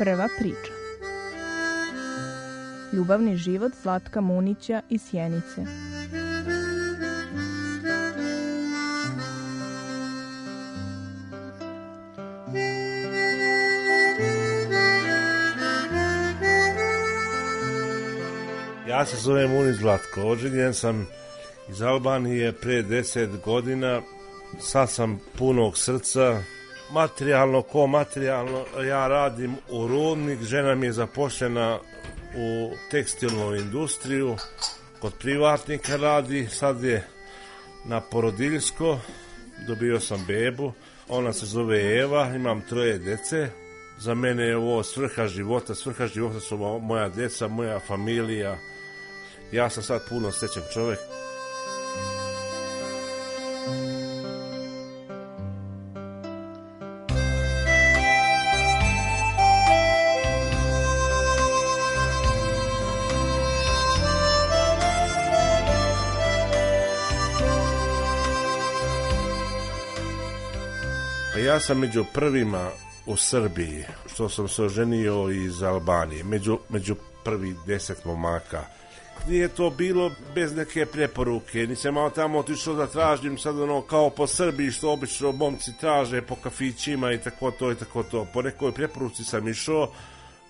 Prva priča Ljubavni život Zlatka Munića i Sjenice Ja se zovem Munić Zlatko, oženjen sam iz Albanije pre 10 godina, sad sam punog srca, materijalno ko materijalno ja radim u rudnik žena mi je zaposlena u tekstilnu industriju kod privatnika radi sad je na porodiljsko dobio sam bebu ona se zove Eva imam troje dece za mene je ovo svrha života svrha života su moja deca moja familija ja sam sad puno srećan čovek sam među prvima u Srbiji što sam se oženio iz Albanije, među, među prvi deset momaka. Nije to bilo bez neke preporuke, nisam malo tamo otišao da tražim sad ono kao po Srbiji što obično momci traže po kafićima i tako to i tako to. Po nekoj preporuci sam išao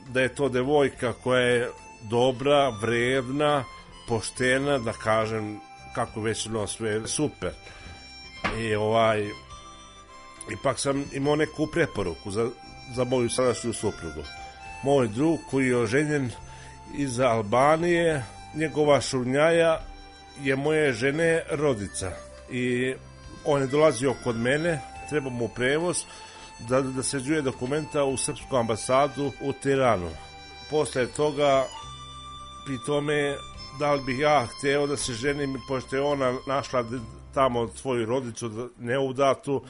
da je to devojka koja je dobra, vredna, poštena, da kažem kako već ono sve super. I ovaj, Ipak sam imao neku preporuku za, za moju sadašnju suprugu. Moj drug koji je oženjen iz Albanije, njegova šurnjaja je moje žene rodica i on je dolazio kod mene, treba mu prevoz da, da se žuje dokumenta u Srpsku ambasadu u Tiranu. Posle toga, pri tome, da li bih ja hteo da se ženim, pošto je ona našla tamo svoju rodicu neudatu,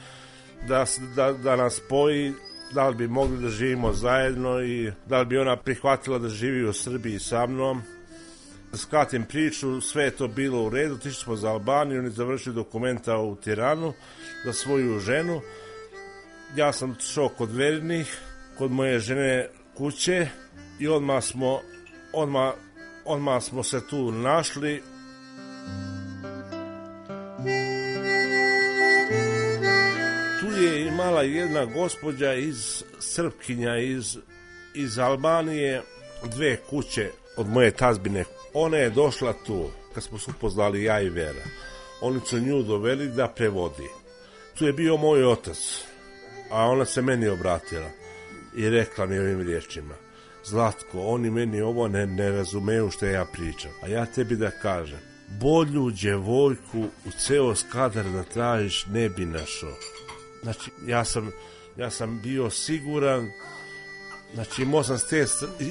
da, da, da nas spoji da li bi mogli da živimo zajedno i da li bi ona prihvatila da živi u Srbiji sa mnom. Skratim priču, sve je to bilo u redu, tišli smo za Albaniju, oni završili dokumenta u Tiranu za svoju ženu. Ja sam šao kod vernih, kod moje žene kuće i odmah smo, odmah, odmah smo se tu našli. Thank zvala jedna gospođa iz Srpkinja, iz, iz Albanije, dve kuće od moje tazbine. Ona je došla tu, kad smo se upoznali ja i Vera. Oni su nju doveli da prevodi. Tu je bio moj otac, a ona se meni obratila i rekla mi ovim riječima. Zlatko, oni meni ovo ne, ne razumeju što ja pričam, a ja tebi da kažem, bolju djevojku u ceo skadar da tražiš ne bi našao. Znači, ja sam, ja sam bio siguran, znači imao sam te,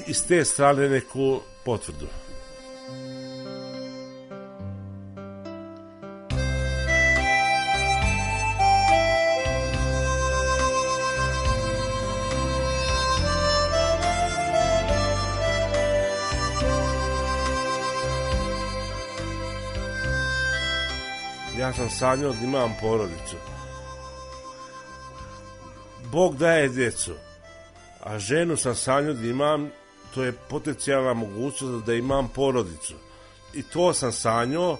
iz te strane neku potvrdu. ja sam sanjao da imam porodicu. Bog daje djecu, a ženu sam sanjao da imam, to je potencijalna mogućnost da imam porodicu. I to sam sanjao,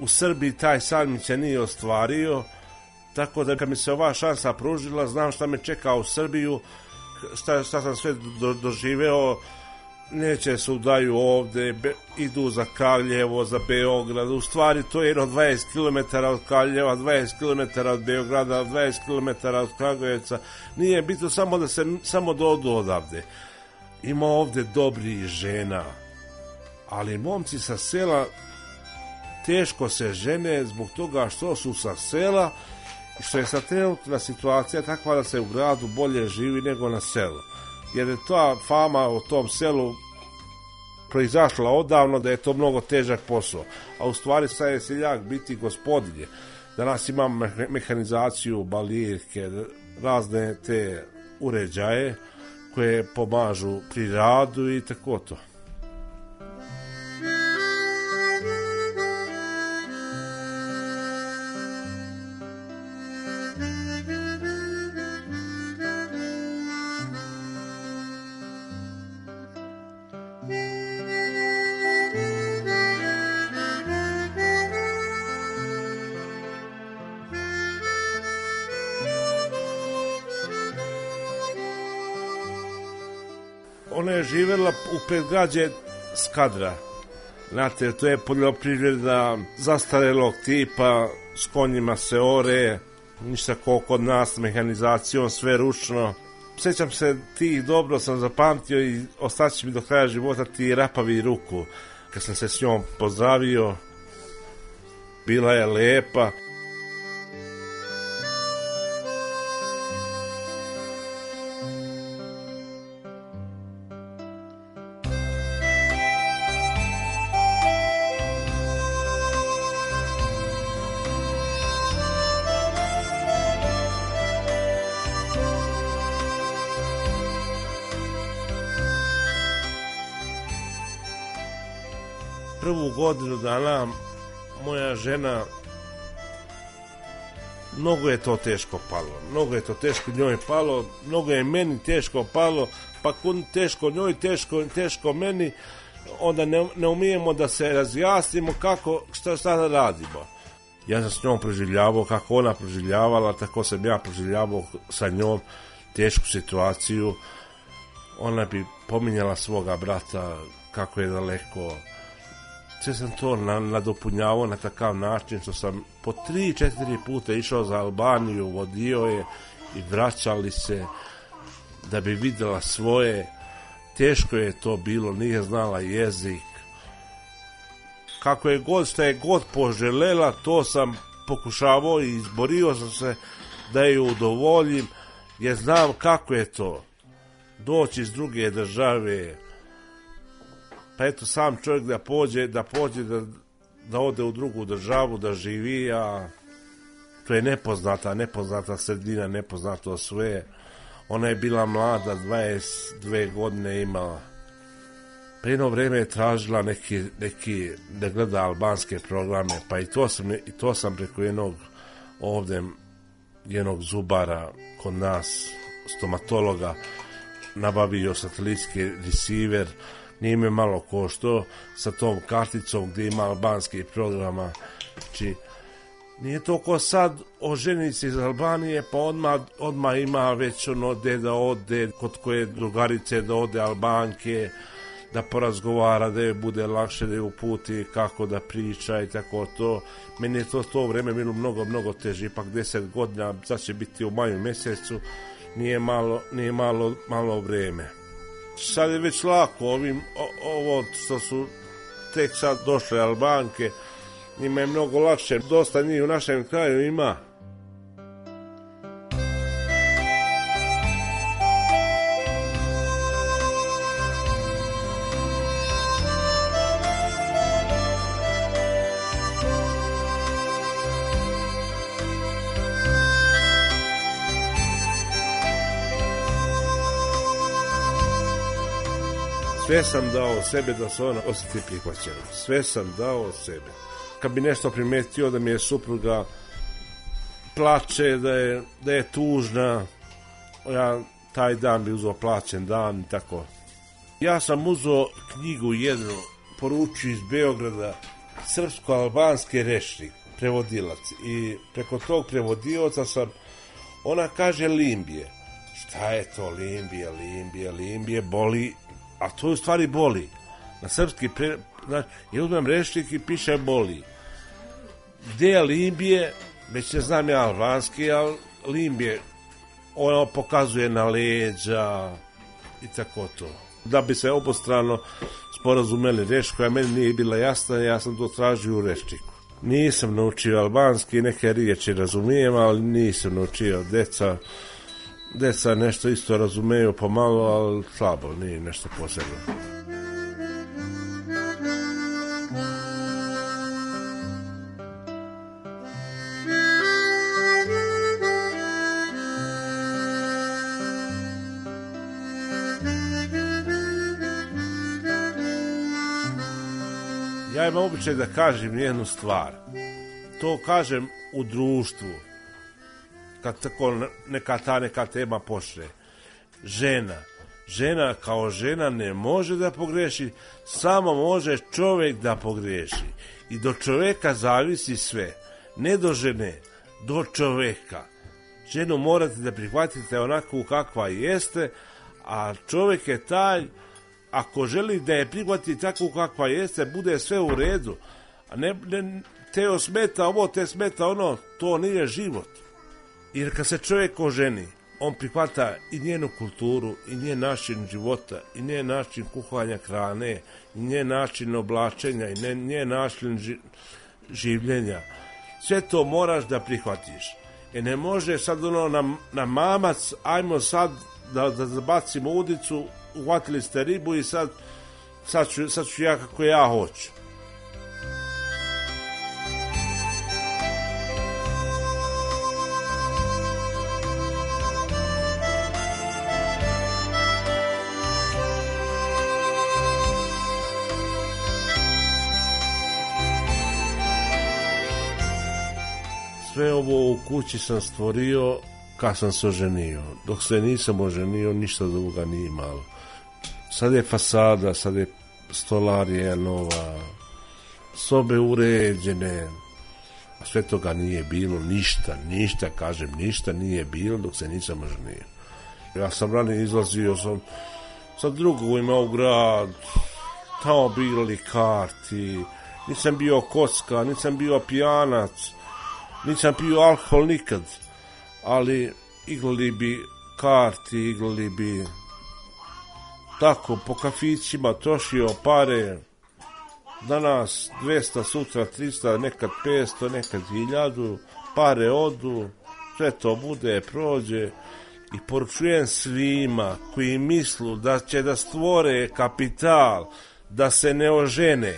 u Srbiji taj san mi se nije ostvario, tako da kad mi se ova šansa pružila, znam šta me čeka u Srbiju, šta, šta sam sve do, doživeo, neće se udaju ovde, be, idu za Kaljevo, za Beograd, u stvari to je jedno 20 km od Kaljeva, 20 km od Beograda, 20 km od Kragujevca, nije bitno samo da se, samo da odavde. Ima ovde dobri žena, ali momci sa sela teško se žene zbog toga što su sa sela i što je sa trenutna situacija takva da se u gradu bolje živi nego na selu jer je ta fama o tom selu proizašla odavno da je to mnogo težak posao. A u stvari sad je seljak biti gospodinje. Danas imam mehanizaciju, balijirke, razne te uređaje koje pomažu pri radu i tako to. predgrađe Skadra. Znate, to je poljoprivreda zastarelog tipa, s konjima se ore, ništa ko kod nas, mehanizacijom, sve ručno. Sećam se tih, dobro sam zapamtio i ostaći mi do kraja života ti rapavi ruku. Kad sam se s njom pozdravio, bila je lepa, dana moja žena mnogo je to teško palo. Mnogo je to teško njoj palo, mnogo je meni teško palo, pa kun teško njoj, teško, teško meni, onda ne, ne umijemo da se razjasnimo kako, šta, šta da radimo. Ja sam s njom preživljavao, kako ona preživljavala, tako sam ja preživljavao sa njom tešku situaciju. Ona bi pominjala svoga brata kako je daleko, sve sam to nadopunjavao na takav način što sam po 3-4 puta išao za Albaniju, vodio je i vraćali se da bi videla svoje. Teško je to bilo, nije znala jezik. Kako je god, šta je god poželela, to sam pokušavao i izborio sam se da ju udovoljim, jer znam kako je to. Doći iz druge države, pa eto sam čovjek da pođe, da pođe da, da ode u drugu državu, da živi, a to je nepoznata, nepoznata sredina, nepoznato sve. Ona je bila mlada, 22 godine imala. Pre pa jedno vreme je tražila neki, neki, da gleda albanske programe, pa i to sam, i to sam preko jednog ovde, jednog zubara kod nas, stomatologa, nabavio satelitski receiver, nije me malo košto sa tom karticom gde ima albanski programa. Znači, nije to ko sad o ženici iz Albanije, pa odma, odma ima već ono gdje da ode, kod koje drugarice da ode Albanke, da porazgovara, da je bude lakše, da je uputi kako da priča i tako to. Meni je to to vreme bilo mnogo, mnogo teže, ipak 10 godina, sad će biti u maju mesecu nije malo, nije malo, malo vreme sad je već lako ovim, o, ovo što su tek sad došle Albanke, njima je mnogo lakše, dosta njih u našem kraju ima Sve sam dao sebe da se ona osjeti prihvaćena. Sve sam dao sebe. Kad bi nešto primetio da mi je supruga plače, da je, da je tužna, ja taj dan bi uzao plaćen dan i tako. Ja sam uzao knjigu jednu, poručio iz Beograda, srpsko-albanski rešnik, prevodilac. I preko tog prevodioca sam, ona kaže Limbije. Šta je to Limbije, Limbije, Limbije, boli a to u stvari boli. Na srpski pre, znači, ja uzmem rečnik i piše boli. Gde je limbije, već ne znam ja albanski, ali limbije, ono pokazuje na leđa i tako to. Da bi se obostrano sporazumeli reč koja meni nije bila jasna, ja sam to tražio u rečniku. Nisam naučio albanski, neke riječi razumijem, ali nisam naučio deca deca nešto isto razumeju pomalo, ali slabo, nije nešto posebno. Ja imam običaj da kažem jednu stvar. To kažem u društvu, kad tako neka ta neka tema počne. Žena. Žena kao žena ne može da pogreši, samo može čovek da pogreši. I do čoveka zavisi sve. Ne do žene, do čoveka. Ženu morate da prihvatite onako kakva jeste, a čovek je taj, ako želi da je prihvati tako kakva jeste, bude sve u redu. A ne, ne, te osmeta ovo, te smeta ono, to nije život. Jer kad se čovjek oženi, on prihvata i njenu kulturu, i nje način života, i nje način kuhanja hrane, i nje način oblačenja, i nje način življenja. Sve to moraš da prihvatiš. E ne može sad ono na, na mamac, ajmo sad da, da zabacimo udicu, uhvatili ste ribu i sad, sad, ću, sad ću ja kako ja hoću. sve ovo u kući sam stvorio kad sam se oženio. Dok se nisam oženio, ništa od ovoga nije imalo. Sad je fasada, sad je stolarija nova, sobe uređene, a sve toga nije bilo, ništa, ništa, kažem, ništa nije bilo dok se nisam oženio. Ja sam ranije izlazio sam sa drugovima u grad, tamo bili karti, nisam bio kocka, nisam bio pijanac, Nisam pio alkohol nikad, ali igrali bi karti, igrali bi tako po kafićima, trošio pare, danas 200, sutra 300, nekad 500, nekad 1000, pare odu, sve to bude, prođe i poručujem svima koji mislu da će da stvore kapital, da se ne ožene,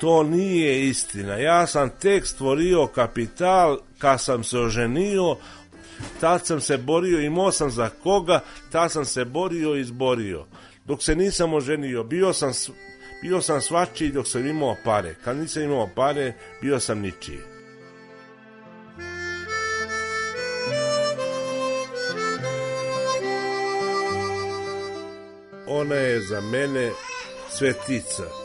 To nije istina. Ja sam tek stvorio kapital kad sam se oženio, tad sam se borio, imao sam za koga, tad sam se borio i izborio. Dok se nisam oženio, bio sam, bio sam svačiji dok sam imao pare. Kad nisam imao pare, bio sam ničiji. Ona je za mene svetica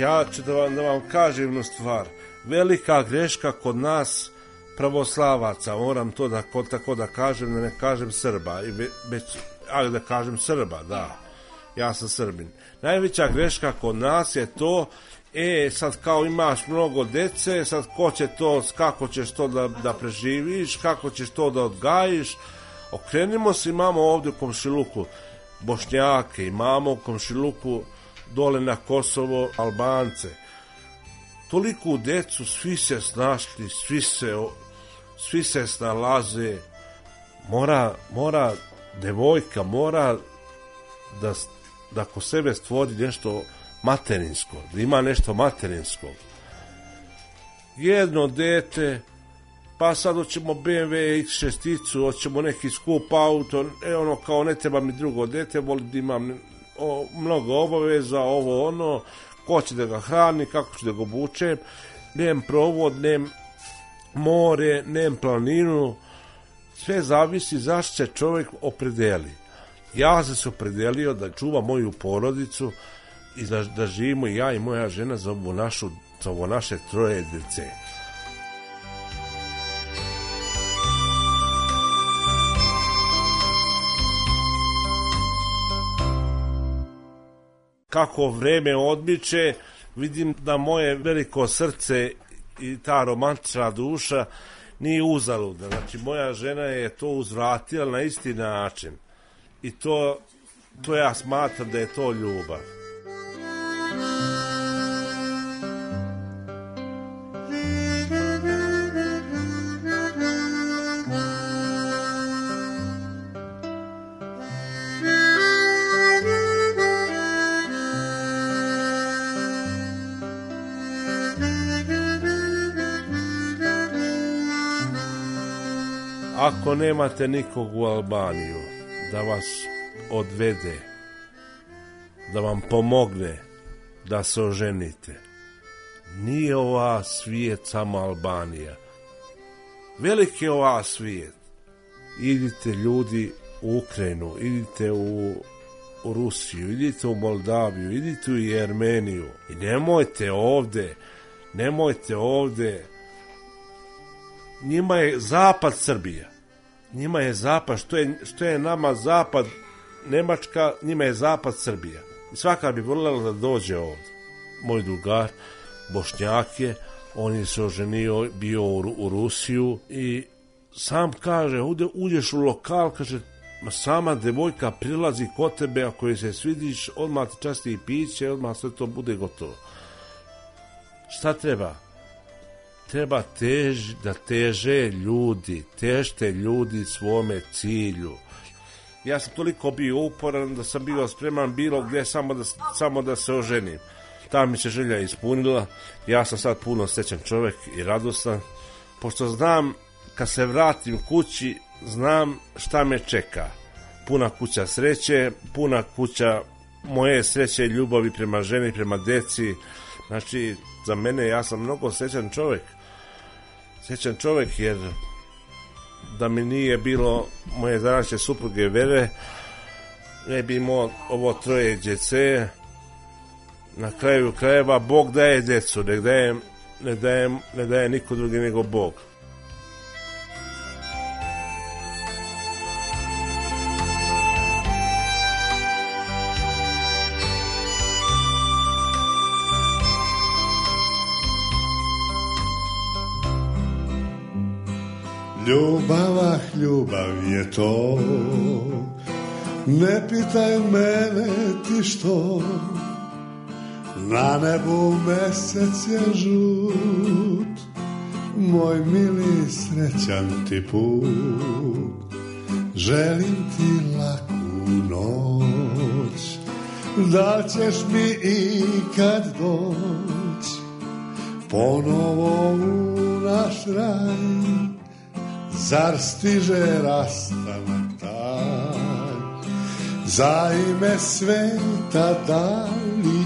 ja ću da vam, da vam kažem jednu stvar. Velika greška kod nas pravoslavaca, moram to da, kod tako da kažem, da ne kažem Srba, i već, ali da kažem Srba, da. Ja sam Srbin. Najveća greška kod nas je to e, sad kao imaš mnogo dece, sad ko će to, kako ćeš to da, da preživiš, kako ćeš to da odgajiš. Okrenimo se, imamo ovde u komšiluku Bošnjake, imamo u komšiluku dole na Kosovo Albance. Toliku decu svi se snašli, svi se, svi se snalaze. Mora, mora devojka, mora da, da ko sebe stvori nešto materinsko, da ima nešto materinsko. Jedno dete, pa sad hoćemo BMW X6, hoćemo neki skup auto, e ono kao ne treba mi drugo dete, volim da imam o, mnogo obaveza, ovo ono, ko će da ga hrani, kako će da ga obuče, nem provod, nem more, nem planinu, sve zavisi zašto se čovjek opredeli. Ja sam se opredelio da čuvam moju porodicu i da, da živimo ja i moja žena za ovu našu, za ovo naše troje dece. kako vreme odmiče, vidim da moje veliko srce i ta romantična duša nije uzaluda. Znači, moja žena je to uzvratila na isti način. I to, to ja smatram da je to ljubav. Ako nemate nikog u Albaniju da vas odvede, da vam pomogne da se oženite, nije ova svijet samo Albanija. Veliki je ova svijet. Idite ljudi u Ukrajinu, idite u u Rusiju, idite u Moldaviju, idite u Jermeniju i nemojte ovde, nemojte ovde, njima je zapad Srbija njima je zapad, što je, što je nama zapad Nemačka, njima je zapad Srbija. I svaka bi voljela da dođe ovdje. Moj drugar, Bošnjak je, on je se oženio, bio u, u Rusiju i sam kaže, ovdje uđeš u lokal, kaže, ma sama devojka prilazi kod tebe, ako joj se svidiš, odmah ti časti i piće, odmah sve to bude gotovo. Šta treba? treba tež, da teže ljudi, tešte ljudi svome cilju. Ja sam toliko bio uporan da sam bio spreman bilo gde samo da, samo da se oženim. Ta mi se želja ispunila, ja sam sad puno srećan čovek i radostan, pošto znam kad se vratim kući, znam šta me čeka. Puna kuća sreće, puna kuća moje sreće i ljubavi prema ženi, prema deci. Znači, za mene ja sam mnogo srećan čovek srećan čovek jer da mi nije bilo moje današnje supruge Vere ne bi imao ovo troje djece na kraju krajeva Bog daje djecu ne daje, ne daje, ne daje niko drugi nego Bog Ljubavah ljubav je to Ne pitaj mene ti što Na nebu mesec je žut Moj mili srećan ti put Želim ti laku noć Da ćeš mi ikad doć Ponovo u naš raj Zar stiže rastanak taj Za sveta da li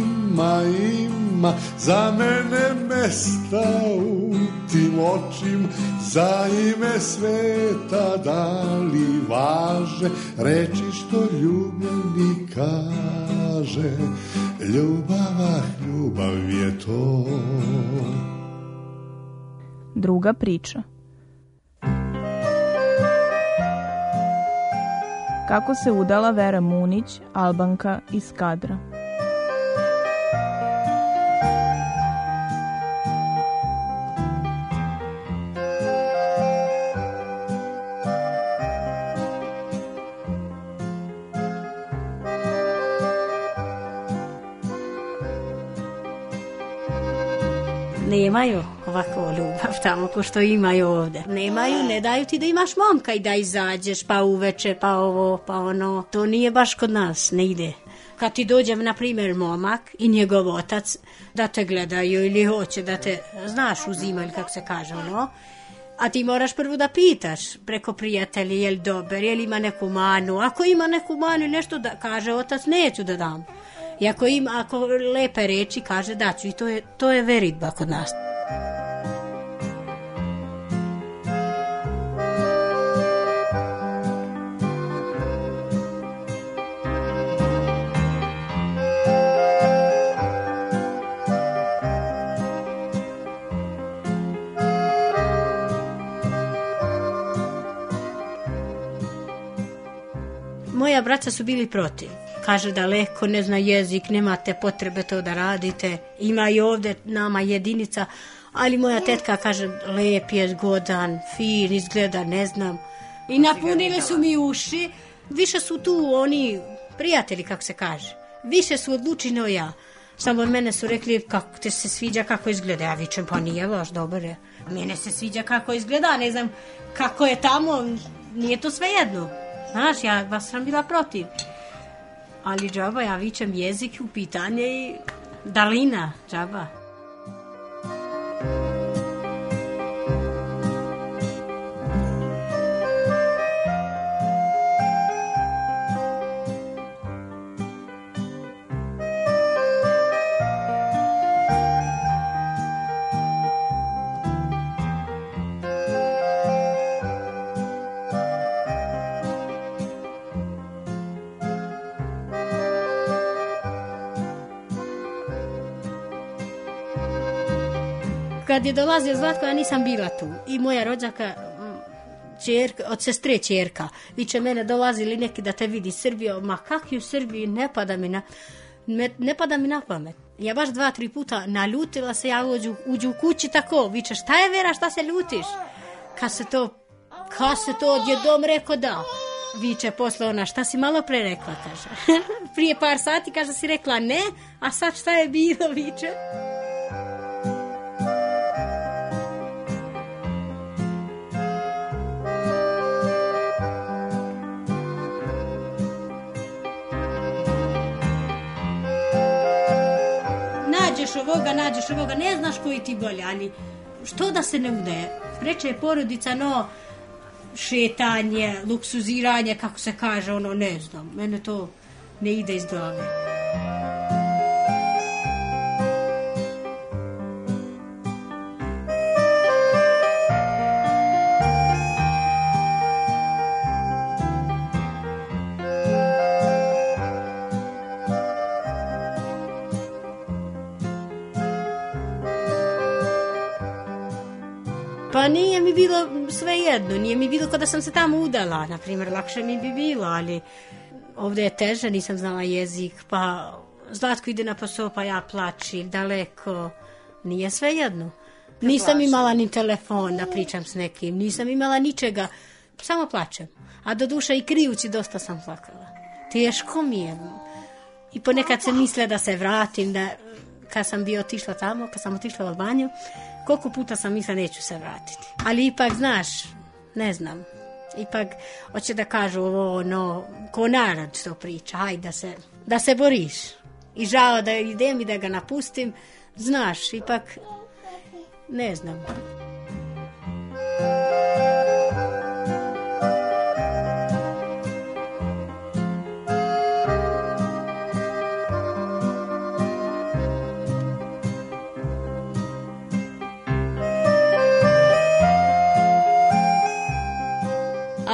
ima, ima Za mene mesta u tim očima? Za ime sveta da li važe Reči što ljubljeni kaže Ljubava, ljubav je to Druga priča kako se udala Vera Munić, Albanka iz Kadra. Nemaju ovako ljubav tamo ko što imaju ovde. Nemaju, ne daju ti da imaš momka i da izađeš pa uveče pa ovo pa ono. To nije baš kod nas, ne ide kad ti dođem, na primjer, momak i njegov otac, da te gledaju ili hoće da te, znaš, uzima kako se kaže, ono, a ti moraš prvo da pitaš preko prijatelji je li dobar, je li ima neku manu. Ako ima neku manu nešto da kaže otac, neću da dam. I ako, ima, ako lepe reči, kaže da ću i to je, to je veritba kod nas. moja braća su bili protiv. Kaže da leko ne zna jezik, nemate potrebe to da radite. Ima i ovde nama jedinica, ali moja tetka kaže lep je, godan, fin, izgleda, ne znam. I znači, napunile su mi uši. Više su tu oni prijatelji, kako se kaže. Više su odlučino ja. Samo od mene su rekli kako te se sviđa kako izgleda. Ja vičem pa nije baš dobar je. Mene se sviđa kako izgleda, ne znam kako je tamo, nije to svejedno. Znaš, ja vas sam bila protiv. Ali džaba, ja vićam jezik u pitanje i dalina džaba. kad je dolazio Zlatko, ja nisam bila tu. I moja rođaka, mm, čerka, od sestre čerka, viće mene dolazili neki da te vidi Srbijo, ma kakvi u Srbiji, ne pada mi na... Me, ne pada mi na pamet. Ja baš dva, tri puta naljutila se, ja uđu, uđu u kući tako, viče šta je Vera, šta se ljutiš? Kad se to, kad se to od jednom rekao da, viče posle ona, šta si malo pre rekla, kaže. Prije par sati, kaže, si rekla ne, a sad šta je bilo, viče. ovoga, nađeš ovoga, ne znaš koji ti bolje, ali što da se ne udaje? Preče je porodica, no, šetanje, luksuziranje, kako se kaže, ono, ne znam, mene to ne ide iz glave. Pa nije mi bilo sve jedno, nije mi bilo kada sam se tamo udala, na primjer, lakše mi bi bilo, ali ovde je teže, nisam znala jezik, pa Zlatko ide na posao, pa ja plači, daleko, nije sve jedno. Da nisam imala ni telefon da pričam s nekim, nisam imala ničega, samo plačem. A do duša i krijući dosta sam plakala. Teško mi je. I ponekad se misle da se vratim, da kad sam bio otišla tamo, kad sam otišla u Albaniju, Koliko puta sam mislila neću se vratiti. Ali ipak, znaš, ne znam, ipak hoće da kažu ovo ono, ko narod što priča, hajde da se, da se boriš. I žao da idem i da ga napustim, znaš, ipak ne znam.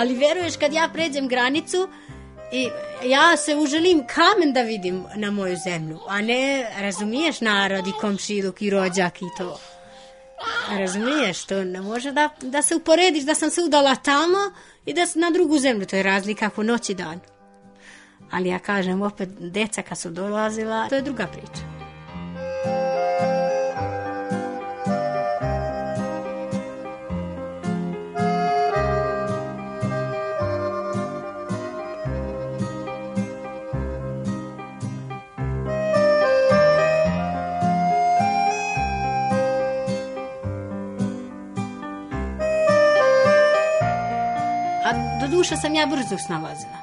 ali veruješ kad ja pređem granicu i ja se uželim kamen da vidim na moju zemlju, a ne razumiješ narod i komšiluk i rođak i to. Razumiješ, to ne može da, da se uporediš da sam se udala tamo i da na drugu zemlju, to je razlika ako noć i dan. Ali ja kažem opet, deca kad su dolazila, to je druga priča. A do duša sam ja brzo snalazila.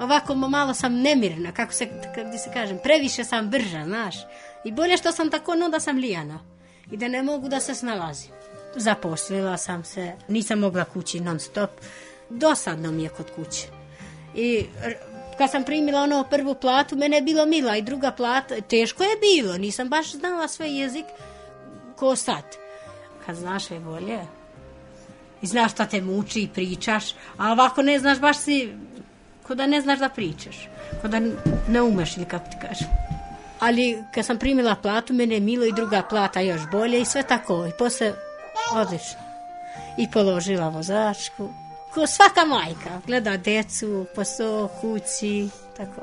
Ovako malo sam nemirna, kako se, gdje se kažem, previše sam brža, znaš. I bolje što sam tako, no da sam lijana. I da ne mogu da se snalazim. Zaposlila sam se, nisam mogla kući non stop. Dosadno mi je kod kuće. I kad sam primila ono prvu platu, mene je bilo mila i druga plata, teško je bilo, nisam baš znala sve jezik ko sad. Kad znaš je bolje, i znaš šta te muči i pričaš, a ovako ne znaš, baš si, ko da ne znaš da pričaš, ko da ne umeš ili kako ti kažem. Ali kad sam primila platu, mene je milo i druga plata još bolje i sve tako. I posle odlično. I položila vozačku. Ko svaka majka, gleda decu, po kući, tako.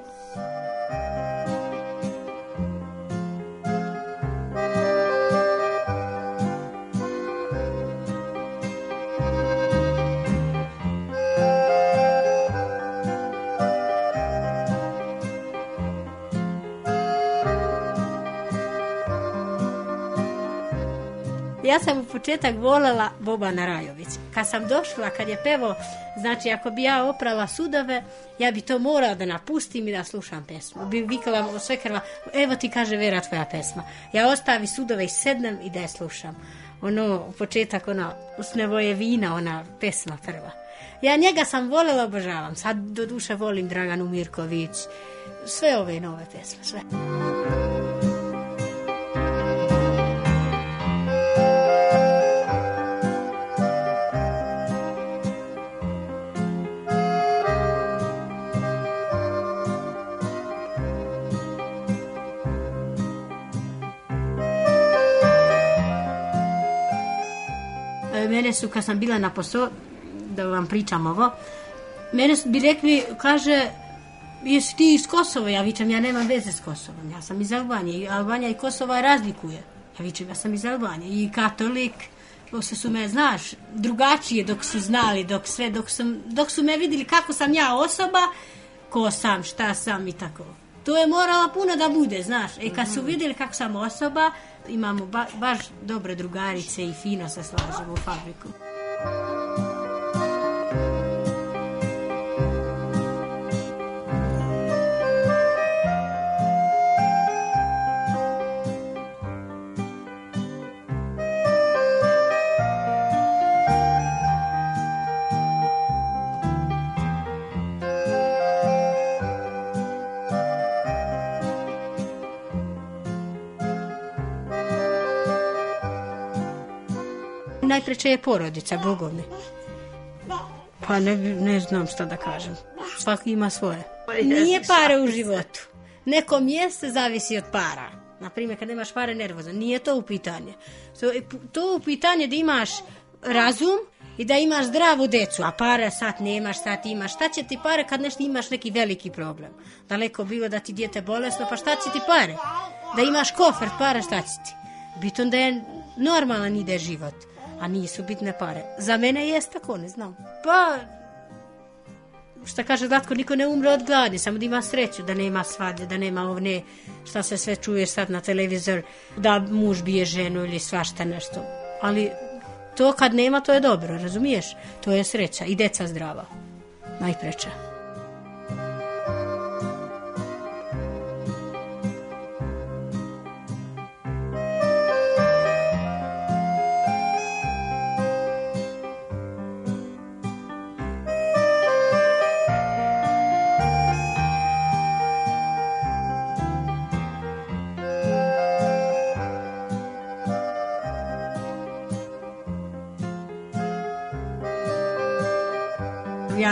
ja sam u početak volela Bobana Rajović. Kad sam došla, kad je pevo, znači ako bi ja oprala sudove, ja bi to morala da napustim i da slušam pesmu. Bi vikala o svekrva, evo ti kaže Vera tvoja pesma. Ja ostavi sudove i sednem i da je slušam. Ono, početak, ona, usnevo je vina, ona pesma prva. Ja njega sam volela, obožavam. Sad do duše volim Draganu Mirković. Sve ove nove pesme, sve. mene su, kad sam bila na posao, da vam pričam ovo, mene su, bi rekli, kaže, jesi ti iz Kosova? Ja vičem, ja nemam veze s Kosovom, ja sam iz Albanije. Albanija i Kosova razlikuje. Ja vičem, ja sam iz Albanije i katolik, posle su me, znaš, drugačije dok su znali, dok sve, dok, sam, dok su me videli kako sam ja osoba, ko sam, šta sam i tako. To je morala puno da bude, znaš. E kad su mhm. videli kako sam osoba, imamo ba, baš dobre drugarice i fino se slažemo u fabriku. najpreče je porodica, bogovne. Pa ne, ne znam šta da kažem. Svaki ima svoje. Pa Nije para u životu. Nekom jeste zavisi od para. Naprimjer, kad nemaš pare, nervozan. Nije to u pitanje. To u pitanje da imaš razum i da imaš zdravu decu, a para sad nemaš, sad imaš. Šta će ti pare kad nešto imaš neki veliki problem? Daleko bilo da ti dijete bolesno, pa šta će ti pare? Da imaš kofer, para šta će ti? Biton da je normalan ide da život a nisu bitne pare. Za mene jest tako, ne znam. Pa, šta kaže Zlatko, niko ne umre od gladi, samo da ima sreću, da nema svade, da nema ovne, šta se sve čuje sad na televizor, da muž bije ženu ili svašta nešto. Ali to kad nema, to je dobro, razumiješ? To je sreća i deca zdrava, najpreća.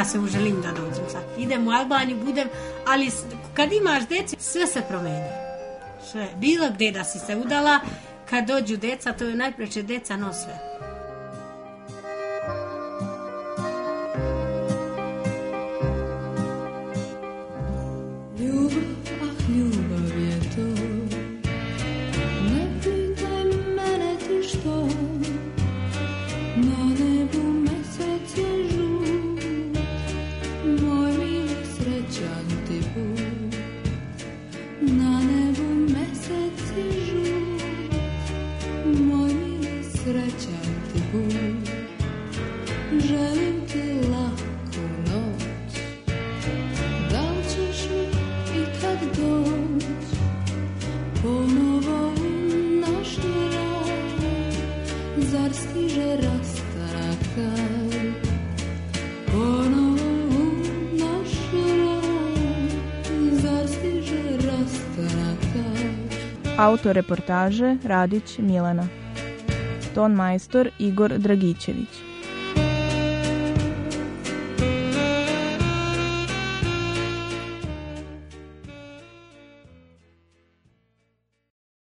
se uželim da dođem sad. Idem u Albaniju, budem, ali kad imaš djecu, sve se promeni. Sve, bilo gde da si se udala, kad dođu deca, to je najpreče deca nose. Autor reportaže Radić Milana. Ton majstor Igor Dragićević.